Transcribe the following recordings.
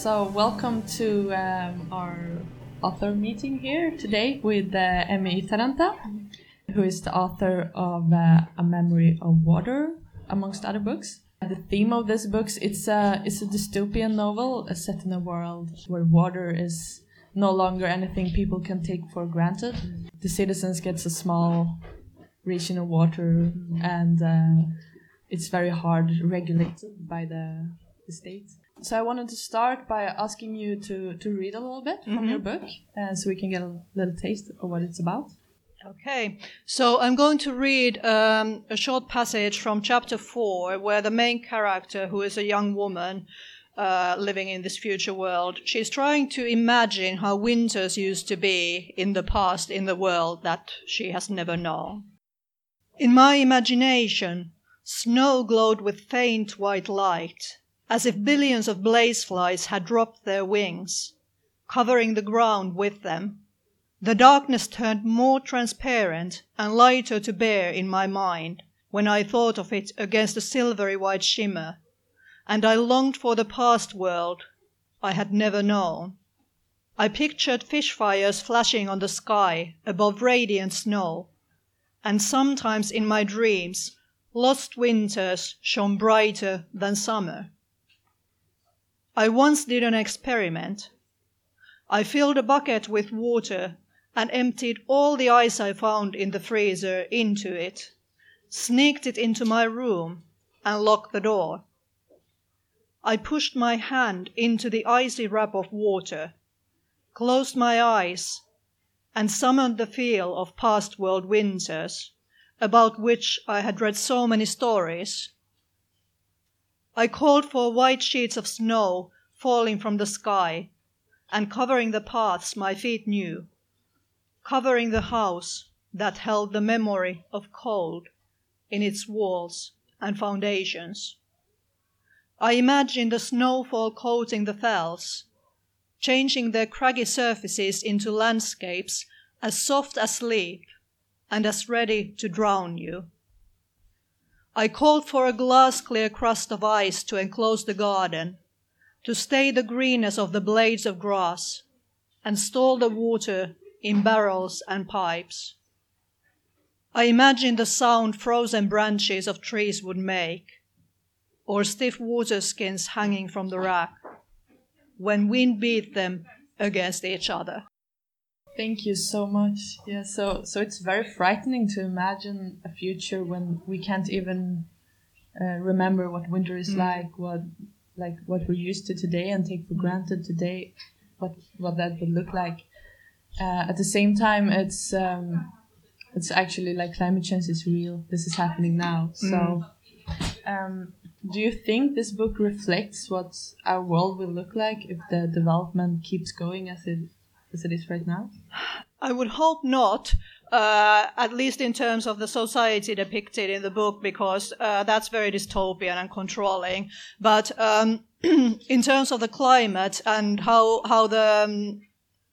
So, welcome to um, our author meeting here today with uh, Emmi Itäranta, who is the author of uh, A Memory of Water, amongst other books. The theme of this book it's a it's a dystopian novel uh, set in a world where water is no longer anything people can take for granted. The citizens gets a small ration of water, and uh, it's very hard regulated by the, the state. So I wanted to start by asking you to, to read a little bit from your book, uh, so we can get a little taste of what it's about. Okay, so I'm going to read um, a short passage from chapter four, where the main character, who is a young woman uh, living in this future world, she's trying to imagine how winters used to be in the past in the world that she has never known. In my imagination, snow glowed with faint white light, as if billions of blaze flies had dropped their wings, covering the ground with them. The darkness turned more transparent and lighter to bear in my mind when I thought of it against the silvery white shimmer, and I longed for the past world I had never known. I pictured fox fires flashing on the sky above radiant snow, and sometimes in my dreams lost winters shone brighter than summer. I once did an experiment. I filled a bucket with water and emptied all the ice I found in the freezer into it, sneaked it into my room, and locked the door. I pushed my hand into the icy wrap of water, closed my eyes, and summoned the feel of past world winters, about which I had read so many stories. I called for white sheets of snow falling from the sky and covering the paths my feet knew, covering the house that held the memory of cold in its walls and foundations. I imagined the snowfall coating the fells, changing their craggy surfaces into landscapes as soft as sleep and as ready to drown you. I called for a glass clear crust of ice to enclose the garden, to stay the greenness of the blades of grass, and store the water in barrels and pipes. I imagined the sound frozen branches of trees would make, or stiff water skins hanging from the rack, when wind beat them against each other. Thank you so much. Yeah, so so it's very frightening to imagine a future when we can't even uh, remember what winter is like, what like what we're used to today and take for granted today, what what that would look like. Uh, at the same time, it's um, it's actually like climate change is real. This is happening now. So, um, do you think this book reflects what our world will look like if the development keeps going as it as it is right now? I would hope not, uh, at least in terms of the society depicted in the book, because uh, that's very dystopian and controlling. But um, in terms of the climate and how how the um,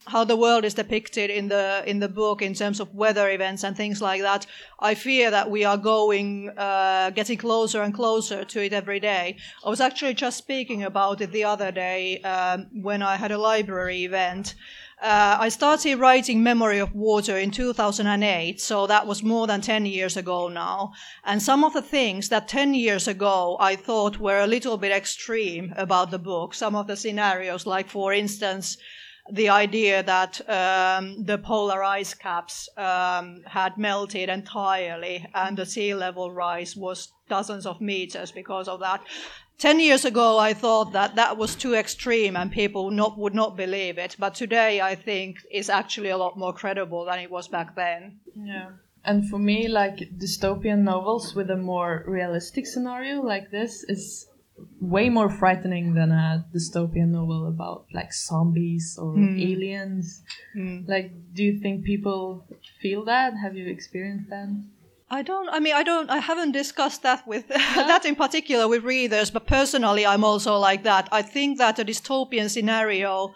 how the world is depicted in the in the book in terms of weather events and things like that, I fear that we are going uh, getting closer and closer to it every day. I was actually just speaking about it the other day um, when I had a library event. Uh, I started writing Memory of Water in 2008, so that was more than 10 years ago now. And some of the things that 10 years ago I thought were a little bit extreme about the book, some of the scenarios, like for instance, the idea that um, the polar ice caps um, had melted entirely and the sea level rise was dozens of meters because of that. Ten years ago, I thought that that was too extreme and people not, would not believe it. But today, I think it's actually a lot more credible than it was back then. Yeah. And for me, like dystopian novels with a more realistic scenario like this is way more frightening than a dystopian novel about like zombies or hmm. aliens. Hmm. Like, do you think people feel that? Have you experienced that? I don't. I mean, I don't. I haven't discussed that with that in particular with readers, but personally, I'm also like that. I think that a dystopian scenario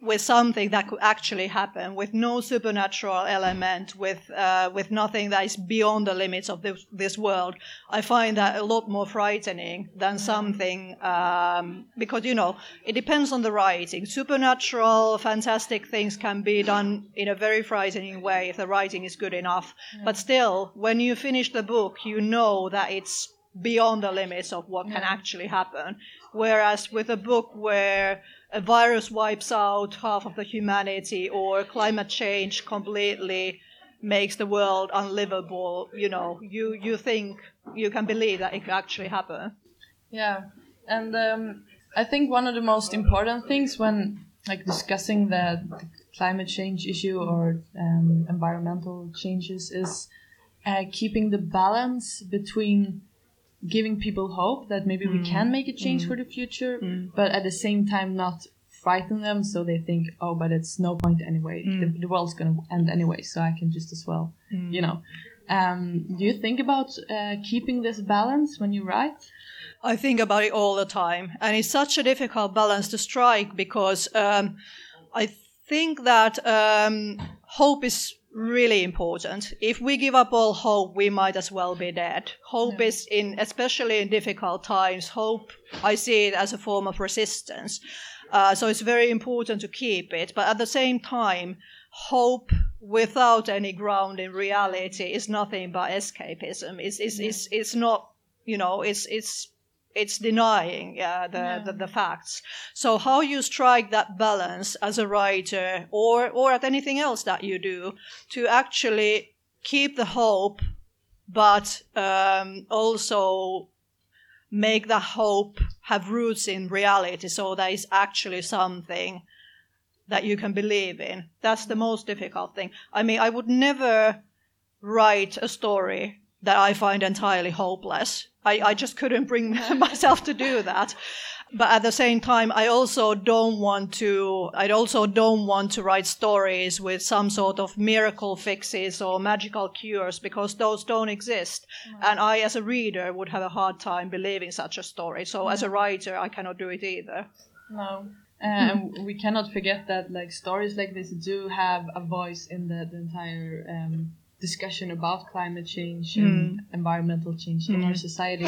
with something that could actually happen, with no supernatural element, with uh, with nothing that is beyond the limits of this, this world, I find that a lot more frightening than something um, because you know it depends on the writing. Supernatural, fantastic things can be done in a very frightening way if the writing is good enough. But still, when you finish the book, you know that it's beyond the limits of what can actually happen. Whereas with a book where a virus wipes out half of the humanity or climate change completely makes the world unlivable, you know, you, you think you can believe that it can actually happen. Yeah, and um, I think one of the most important things when like discussing the, the climate change issue or um, environmental changes is uh, keeping the balance between giving people hope that maybe we can make a change for the future, but at the same time not frighten them so they think, oh, but it's no point anyway. The, the world's going to end anyway, so I can just as well, you know. Um, do you think about uh, keeping this balance when you write? I think about it all the time, and it's such a difficult balance to strike because um, I think that um, hope is really important. If we give up all hope, we might as well be dead. Hope is in, especially in difficult times. Hope, I see it as a form of resistance. Uh, so it's very important to keep it, but at the same time, hope without any ground in reality is nothing but escapism. It's it's, it's, it's not you know it's it's it's denying uh, the, the, the facts. So how you strike that balance as a writer or or at anything else that you do to actually keep the hope, but um, also make the hope have roots in reality, so there is actually something that you can believe in. That's the most difficult thing. I mean, I would never write a story that I find entirely hopeless. I, I just couldn't bring myself to do that. But at the same time, I also don't want to, I also don't want to write stories with some sort of miracle fixes or magical cures because those don't exist. And I, as a reader, would have a hard time believing such a story. So as a writer, I cannot do it either. No. Uh, and we cannot forget that like stories like this do have a voice in the, the entire um, discussion about climate change and environmental change in our society.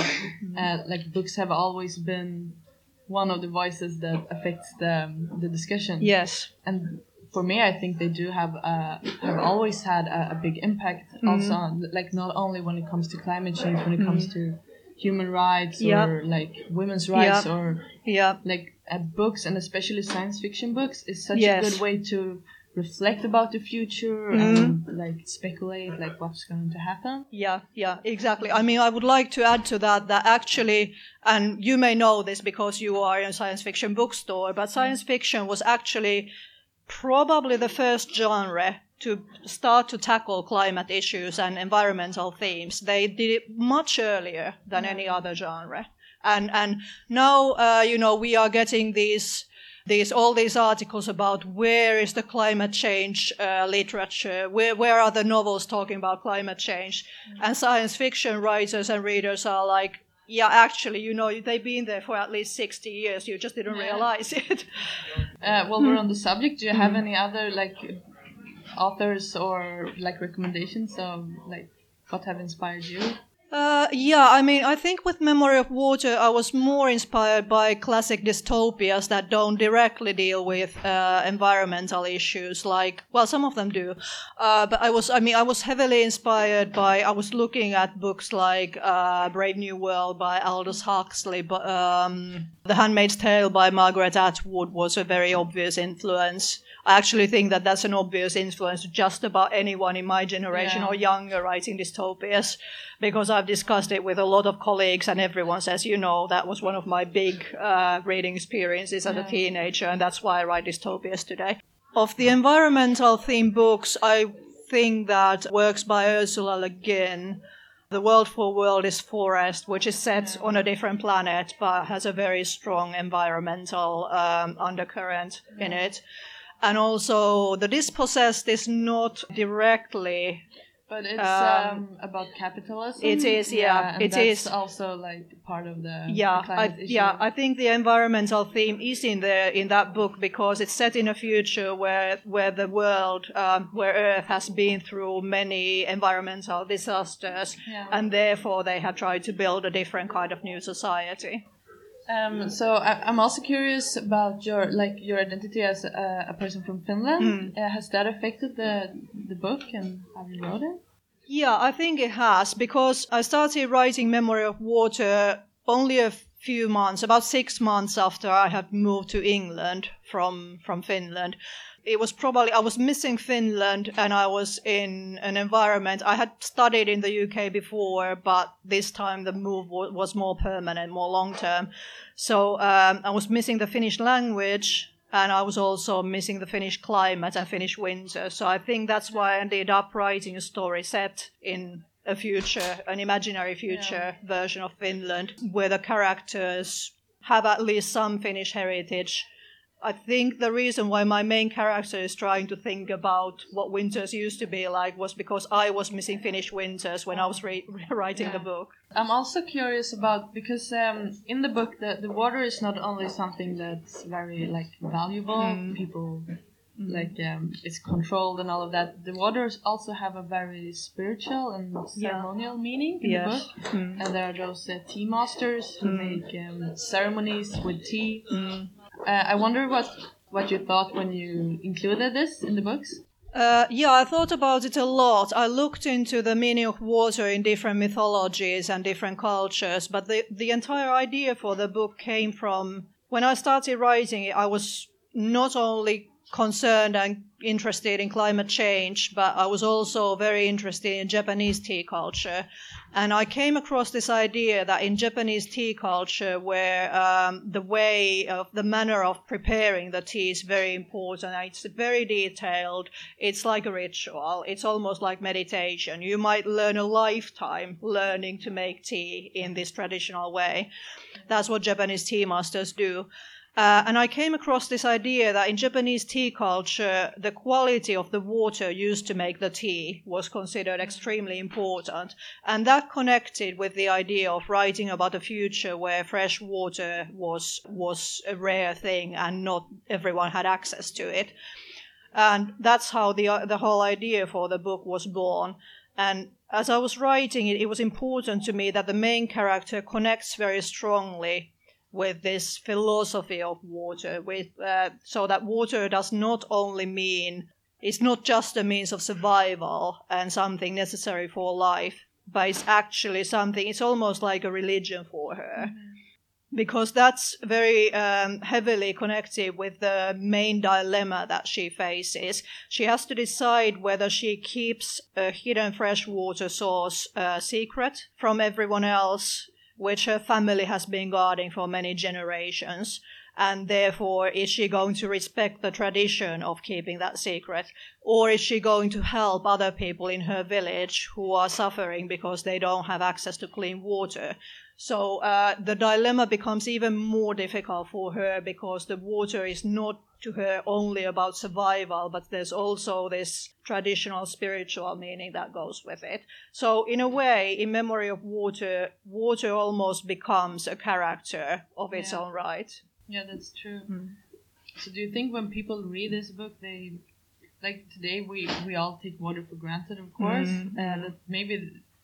Uh, like books have always been one of the voices that affects the um, the discussion. Yes. And for me, I think they do have uh, have always had a, a big impact. Also, on, like not only when it comes to climate change, when it comes to human rights Yeah. or like women's rights Yeah. or Yeah. like uh, books and especially science fiction books is such Yes. a good way to reflect about the future and like speculate like what's going to happen Yeah, yeah, exactly. I mean, I would like to add to that that actually, and you may know this because you are in a science fiction bookstore, but science fiction was actually probably the first genre to start to tackle climate issues and environmental themes. They did it much earlier than any other genre. And and now uh, you know we are getting these these all these articles about where is the climate change uh, literature, where where are the novels talking about climate change, and science fiction writers and readers are like. Yeah, actually, you know, they've been there for at least 60 years. You just didn't realize it. uh, while we're on the subject do you have any other like authors or like recommendations of like what have inspired you Uh, yeah, I mean, I think with Memory of Water, I was more inspired by classic dystopias that don't directly deal with uh, environmental issues. Like, well, some of them do, uh, but I was, I mean, I was heavily inspired by. I was looking at books like uh, Brave New World by Aldous Huxley, but um, The Handmaid's Tale by Margaret Atwood was a very obvious influence. I actually think that that's an obvious influence to just about anyone in my generation Yeah. or younger writing dystopias because I've discussed it with a lot of colleagues and everyone says, you know, that was one of my big uh, reading experiences as a teenager and that's why I write dystopias today. Of the environmental theme books, I think that works by Ursula Le Guin, The Word for World is Forest, which is set on a different planet but has a very strong environmental um, undercurrent in it. And also, The Dispossessed is not directly But it's Um, um, about capitalism. it is, yeah, and it is. also like part of the yeah the I, yeah i think the environmental theme is in there in that book because it's set in a future where where the world um, where earth has been through many environmental disasters Yeah. and therefore they have tried to build a different kind of new society Um, so I, I'm also curious about your like your identity as a, a person from Finland. Mm. Uh, has that affected the the book and how you wrote it? Yeah, I think it has because I started writing Memory of Water only a few months, about six months after I had moved to England from from Finland. It was probably I was missing Finland and I was in an environment I had studied in the UK before, but this time the move wa- was more permanent, more long term. So um, I was missing the Finnish language and I was also missing the Finnish climate and Finnish winter. So I think that's why I ended up writing a story set in a future, an imaginary future version of Finland, where the characters have at least some Finnish heritage. I think the reason why my main character is trying to think about what winters used to be like was because I was missing Finnish winters when I was re- writing Yeah. the book. I'm also curious about because um, in the book the, the water is not only something that's very like valuable. Mm. People like um, it's controlled and all of that. The waters also have a very spiritual and ceremonial meaning in the book. Mm. And there are those uh, tea masters who Mm. make um, ceremonies with tea. Mm. Uh, I wonder what what you thought when you included this in the books. Uh, yeah, I thought about it a lot. I looked into the meaning of water in different mythologies and different cultures, but the, the entire idea for the book came from when I started writing it, I was not only concerned and interested in climate change, but I was also very interested in Japanese tea culture. And I came across this idea that in Japanese tea culture, where um, the way of the manner of preparing the tea is very important, it's very detailed. It's like a ritual. It's almost like meditation. You might learn a lifetime learning to make tea in this traditional way. That's what Japanese tea masters do. Uh, and I came across this idea that in Japanese tea culture, the quality of the water used to make the tea was considered extremely important. And that connected with the idea of writing about a future where fresh water was, was a rare thing and not everyone had access to it. And that's how the, the whole idea for the book was born. And as I was writing it, it was important to me that the main character connects very strongly with this philosophy of water, with uh, so that water does not only mean it's not just a means of survival and something necessary for life, but it's actually something. It's almost like a religion for her. Because that's very um, heavily connected with the main dilemma that she faces. She has to decide whether she keeps a hidden freshwater source uh, secret from everyone else which her family has been guarding for many generations. And therefore, is she going to respect the tradition of keeping that secret? Or is she going to help other people in her village who are suffering because they don't have access to clean water? So uh, the dilemma becomes even more difficult for her because the water is not to her only about survival, but there's also this traditional spiritual meaning that goes with it. So, in a way, in Memory of Water, water almost becomes a character of its Yeah. own right. Yeah, that's true. Mm. So, do you think when people read this book, they like today we we all take water for granted, of course, Mm. and that maybe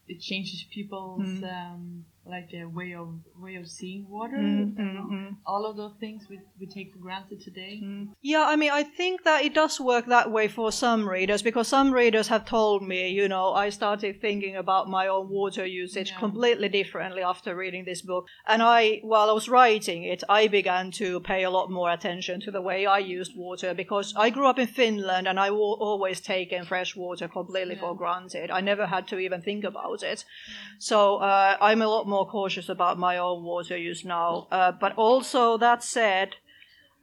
it changes people's Mm. um, like a way of way of seeing water. Mm, and mm, mm. All of those things we we take for granted today. Yeah, I mean, I think that it does work that way for some readers because some readers have told me, you know, I started thinking about my own water usage Yeah. completely differently after reading this book. And I, while I was writing it, I began to pay a lot more attention to the way I used water because I grew up in Finland and I wa- always taken fresh water completely Yeah. for granted. I never had to even think about it. So uh, I'm a lot more cautious about my own water use now. Uh, but also, that said,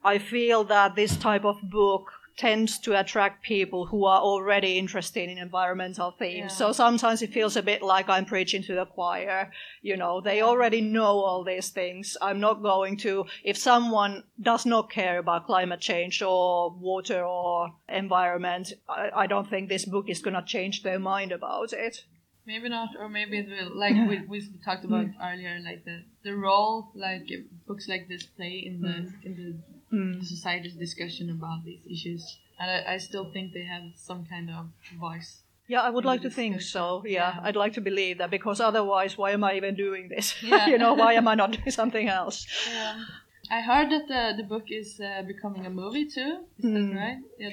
I feel that this type of book tends to attract people who are already interested in environmental themes. Yeah. So sometimes it feels a bit like I'm preaching to the choir. You know, they already know all these things. I'm not going to, if someone does not care about climate change or water or environment, I, I don't think this book is going to change their mind about it. Maybe not, or maybe it will. Like we, we talked about earlier, like the, the role like books like this play in the in the, Mm. the society's discussion about these issues, and I, I still think they have some kind of voice. Yeah, I would like to think so. Yeah, Yeah. I'd like to believe that because otherwise, why am I even doing this? Yeah. you know, why am I not doing something else? Um, I heard that the the book is uh, becoming a movie too. Is Mm. that right? Yeah,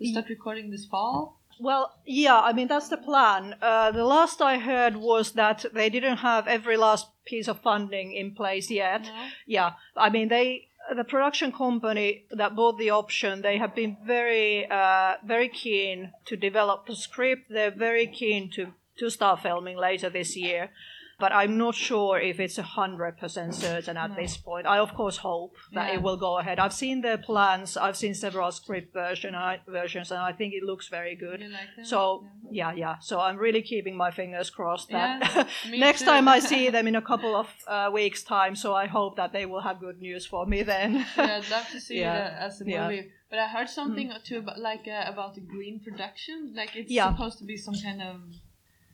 they start recording this fall. Well, yeah, I mean, that's the plan. Uh, the last I heard was that they didn't have every last piece of funding in place yet. No? Yeah, I mean, they. The production company that bought the option, they have been very, uh, very keen to develop the script. They're very keen to to start filming later this year, but I'm not sure if it's a hundred percent certain at No. this point. I of course hope that Yeah. it will go ahead. I've seen the plans. I've seen several script version I, versions, and I think it looks very good. Like? So yeah, yeah. So I'm really keeping my fingers crossed that Yeah, next too. time I see them in a couple of uh, weeks' time. So I hope that they will have good news for me then. yeah, I'd love to see Yeah. it uh, as a Yeah. movie. But I heard something too about like uh, about the green production. Like it's Yeah. supposed to be some kind of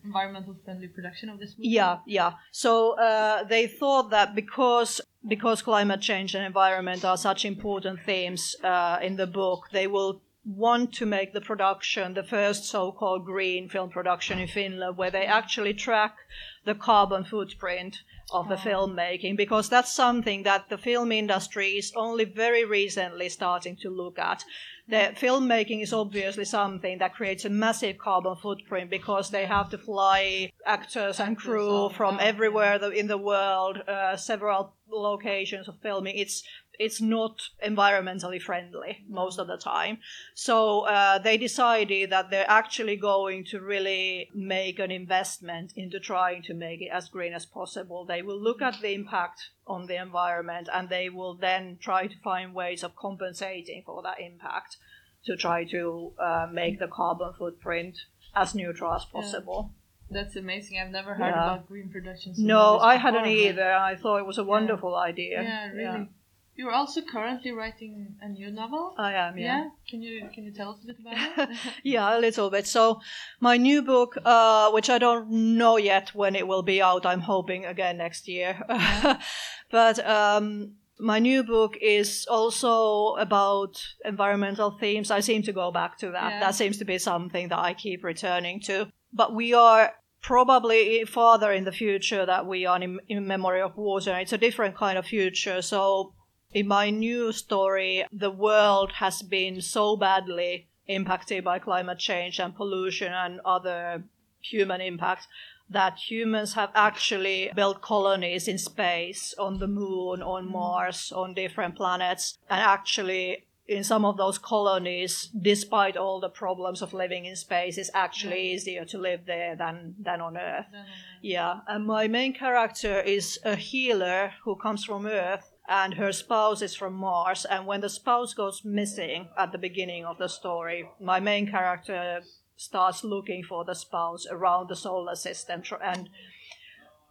environmental friendly production of this movie. yeah, yeah. So uh, they thought that because because climate change and environment are such important themes uh, in the book, they will want to make the production the first so-called green film production in Finland, where they actually track the carbon footprint of the filmmaking because that's something that the film industry is only very recently starting to look at. The filmmaking is obviously something that creates a massive carbon footprint because they have to fly actors and crew from everywhere in the world, uh, several locations of filming. It's it's not environmentally friendly most of the time. So uh, they decided that they're actually going to really make an investment into trying to make it as green as possible. They will look at the impact on the environment and they will then try to find ways of compensating for that impact to try to uh, make the carbon footprint as neutral as possible. That's amazing. I've never heard Yeah. about green productions. in No, I hadn't either. I thought it was a wonderful idea. Yeah, really. You're also currently writing a new novel. I am, yeah. Can you can you tell us a bit about it? yeah, a little bit. So, my new book, uh, which I don't know yet when it will be out, I'm hoping again next year. but um, my new book is also about environmental themes. I seem to go back to that. Yeah. That seems to be something that I keep returning to. But we are probably farther in the future that we are in, in memory of water. It's a different kind of future. So, in my new story, the world has been so badly impacted by climate change and pollution and other human impacts that humans have actually built colonies in space on the moon, on mm. Mars, on different planets, and actually in some of those colonies, despite all the problems of living in space, it's actually easier to live there than, than on Earth. Yeah, and my main character is a healer who comes from Earth, and her spouse is from Mars. And when the spouse goes missing at the beginning of the story, my main character starts looking for the spouse around the solar system. And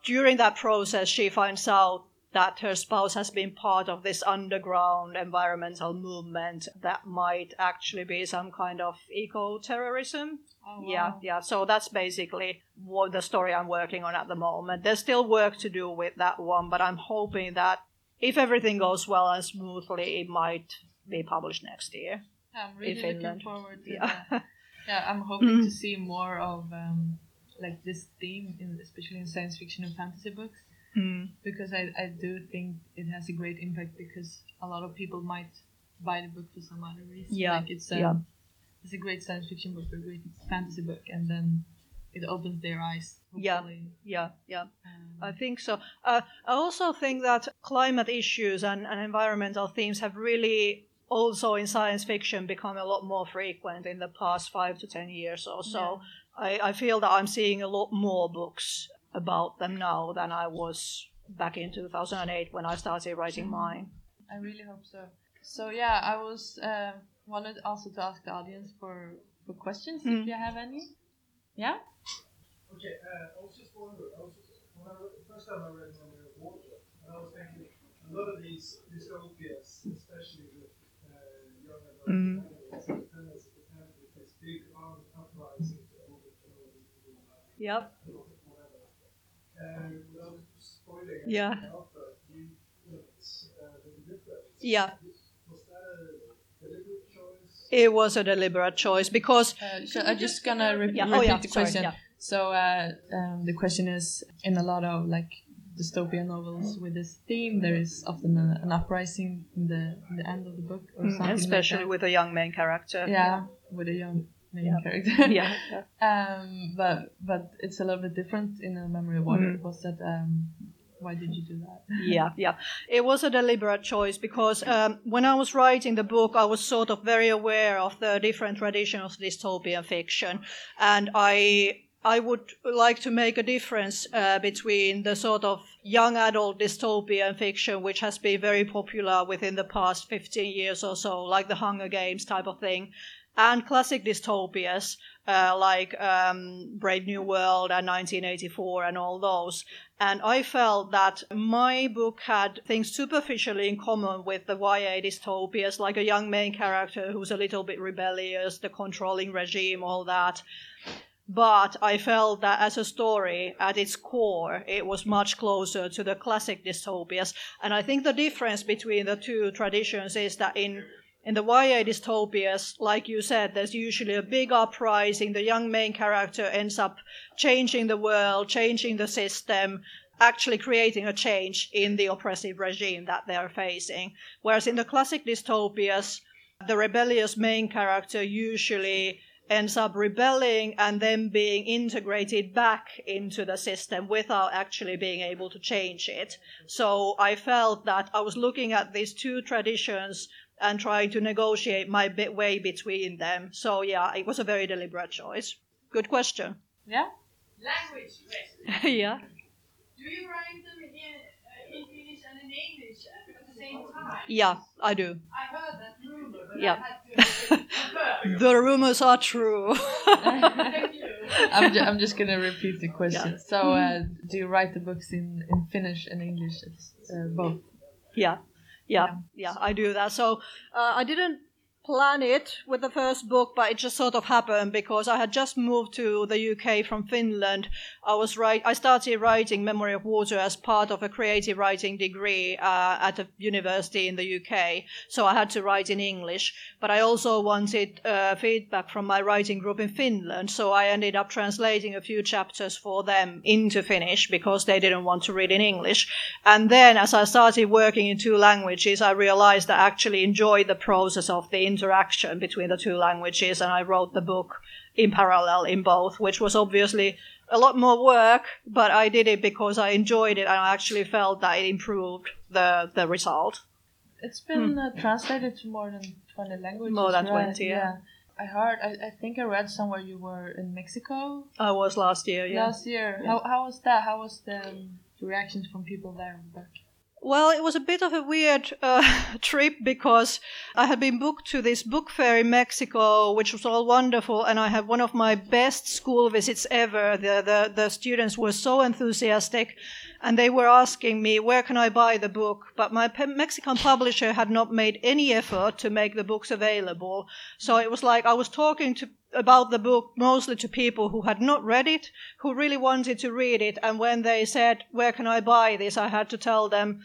during that process, she finds out that her spouse has been part of this underground environmental movement that might actually be some kind of eco terrorism. oh, Yeah, yeah. So that's basically what the story I'm working on at the moment. There's still work to do with that one, but I'm hoping that if everything goes well and smoothly, it might be published next year. I'm really looking forward to Yeah. that. Yeah, I'm hoping Mm. to see more of um, like this theme, in, especially in science fiction and fantasy books, Mm. because I, I do think it has a great impact because a lot of people might buy the book for some other reason. Yeah, like it's um, yeah. it's a great science fiction book a great fantasy book, and then it opens their eyes. Yeah. Hopefully. Yeah, yeah. Um, I think so. Uh, I also think that climate issues and, and environmental themes have really also in science fiction become a lot more frequent in the past five to ten years or so. I, I feel that I'm seeing a lot more books about them now than I was back in 2008 when I started writing mine. I really hope so. So yeah, I was uh, wanted also to ask the audience for for questions Mm. if you have any. Yeah. Okay, uh, I was just wondering, I was just, when I read, the first time I read Memory of Water, and I was thinking a lot of these dystopias, especially with uh, young adult Mm. families, have to end with this big armed uprising to overthrow the uh, Yep. whatever. And without spoiling Yeah. anything out, but you, you know, it's, uh, the difference. Yeah. Was that a deliberate choice? It was a deliberate choice because Uh, so I'm just gonna re- Yeah. repeat Oh, yeah. the Sorry, question. yeah. So uh, um, the question is, in a lot of like dystopian novels with this theme, there is often a, an uprising in the in the end of the book, or something Mm, especially like with a young main character. yeah, with a young main Yeah. character. Yeah. yeah. um, but but it's a little bit different in a memory of water. Mm. Was that um, why did you do that? yeah, yeah. It was a deliberate choice because um, when I was writing the book, I was sort of very aware of the different traditions of dystopian fiction, and I. I would like to make a difference uh, between the sort of young adult dystopian fiction, which has been very popular within the past 15 years or so, like the Hunger Games type of thing, and classic dystopias uh, like um, Brave New World and 1984 and all those. And I felt that my book had things superficially in common with the YA dystopias, like a young main character who's a little bit rebellious, the controlling regime, all that. But I felt that as a story, at its core, it was much closer to the classic dystopias. And I think the difference between the two traditions is that in in the YA dystopias, like you said, there's usually a big uprising. The young main character ends up changing the world, changing the system, actually creating a change in the oppressive regime that they are facing. Whereas in the classic dystopias, the rebellious main character usually ends up rebelling and then being integrated back into the system without actually being able to change it. So I felt that I was looking at these two traditions and trying to negotiate my bit way between them. So yeah, it was a very deliberate choice. Good question. Yeah. Language question. yeah. Do you write them in, uh, in Finnish and in English at the same time? Yeah, I do. I heard that rumor, but Yeah. I had to. The rumors are true. Thank you. I'm, ju- I'm just gonna repeat the question. So, uh, do you write the books in, in Finnish and English, uh, both? yeah, yeah, yeah, I do that. So uh, I didn't plan it with the first book, but it just sort of happened because I had just moved to the UK from Finland. I was right. I started writing Memory of Water as part of a creative writing degree uh, at a university in the UK. So I had to write in English, but I also wanted uh, feedback from my writing group in Finland. So I ended up translating a few chapters for them into Finnish because they didn't want to read in English. And then as I started working in two languages, I realized I actually enjoyed the process of the interaction between the two languages. And I wrote the book in parallel in both, which was obviously a lot more work, but I did it because I enjoyed it and I actually felt that it improved the, the result. It's been uh, translated to more than 20 languages. Hmm. More than right? 20, yeah. I heard, I, I think I read somewhere you were in Mexico I was last year, yeah. last year. Yeah. How, how was that? How was the, um, the reactions from people there back? Well, it was a bit of a weird uh, trip because I had been booked to this book fair in Mexico, which was all wonderful, and I had one of my best school visits ever. The, the, the students were so enthusiastic, and they were asking me, Where can I buy the book? But my pe- Mexican publisher had not made any effort to make the books available. So it was like I was talking to about the book mostly to people who had not read it, who really wanted to read it. And when they said, Where can I buy this? I had to tell them,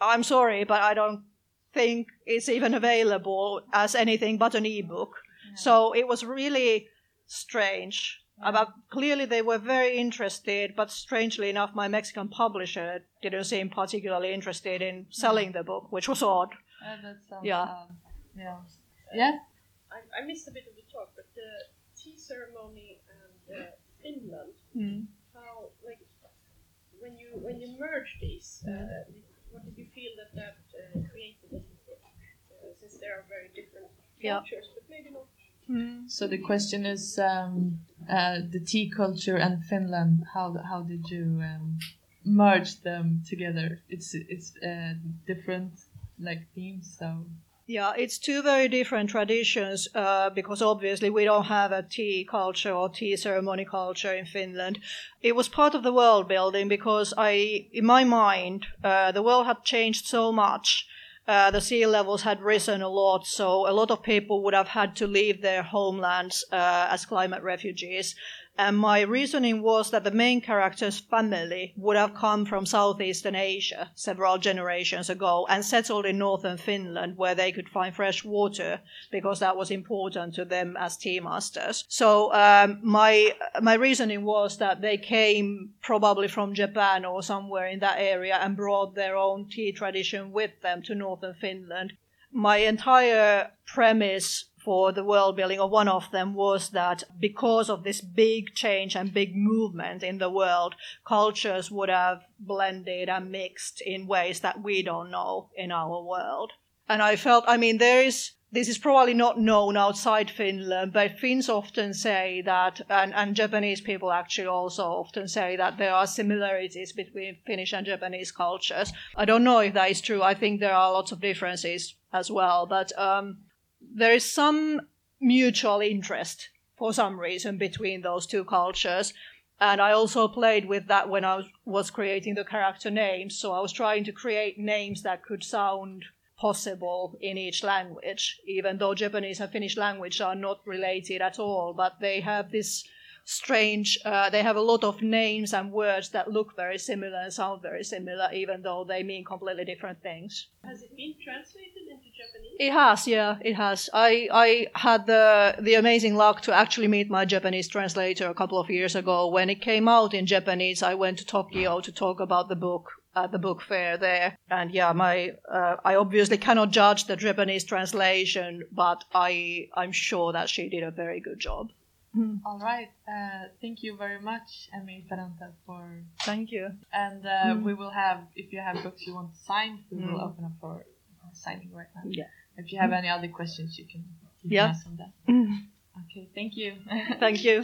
I'm sorry, but I don't think it's even available as anything but an ebook. So it was really strange. About, clearly, they were very interested, but strangely enough, my Mexican publisher didn't seem particularly interested in selling the book, which was odd. Uh, that sounds Yeah. odd. Yeah. Yeah? I, I missed a bit of the talk, but the tea ceremony and uh, Finland, how like when you when you merge these, uh, what did you feel that that uh, created in the book? Uh, since there are very different Yeah. cultures, but maybe not. So the question is um, uh, the tea culture and Finland. How how did you um, merge them together? It's it's uh, different like themes. So Yeah, it's two very different traditions uh, because obviously we don't have a tea culture or tea ceremony culture in Finland. It was part of the world building because I, in my mind, uh, the world had changed so much. Uh, the sea levels had risen a lot, so a lot of people would have had to leave their homelands uh, as climate refugees. And my reasoning was that the main character's family would have come from Southeastern Asia several generations ago and settled in northern Finland where they could find fresh water because that was important to them as tea masters. So um, my my reasoning was that they came probably from Japan or somewhere in that area and brought their own tea tradition with them to northern Finland. My entire premise for the world building, or one of them was that because of this big change and big movement in the world, cultures would have blended and mixed in ways that we don't know in our world. And I felt, I mean, there is this is probably not known outside Finland, but Finns often say that, and, and, Japanese people actually also often say that there are similarities between Finnish and Japanese cultures. I don't know if that is true. I think there are lots of differences as well, but um, there is some mutual interest for some reason between those two cultures. And I also played with that when I was creating the character names. So I was trying to create names that could sound possible in each language, even though Japanese and Finnish language are not related at all, but they have this strange. Uh, they have a lot of names and words that look very similar and sound very similar, even though they mean completely different things. Has it been translated into Japanese? It has, yeah, it has. I I had the the amazing luck to actually meet my Japanese translator a couple of years ago. When it came out in Japanese, I went to Tokyo to talk about the book at the book fair there. And yeah, my uh, I obviously cannot judge the Japanese translation, but I I'm sure that she did a very good job. Mm. All right. Uh, thank you very much, Emmi Itäranta, for. Thank you. And uh, mm. we will have, if you have books you want signed, we mm. will open up for signing right now. Yeah. If you have any other questions, you can, you yeah. ask them that. Mm. Okay. Thank you. thank you.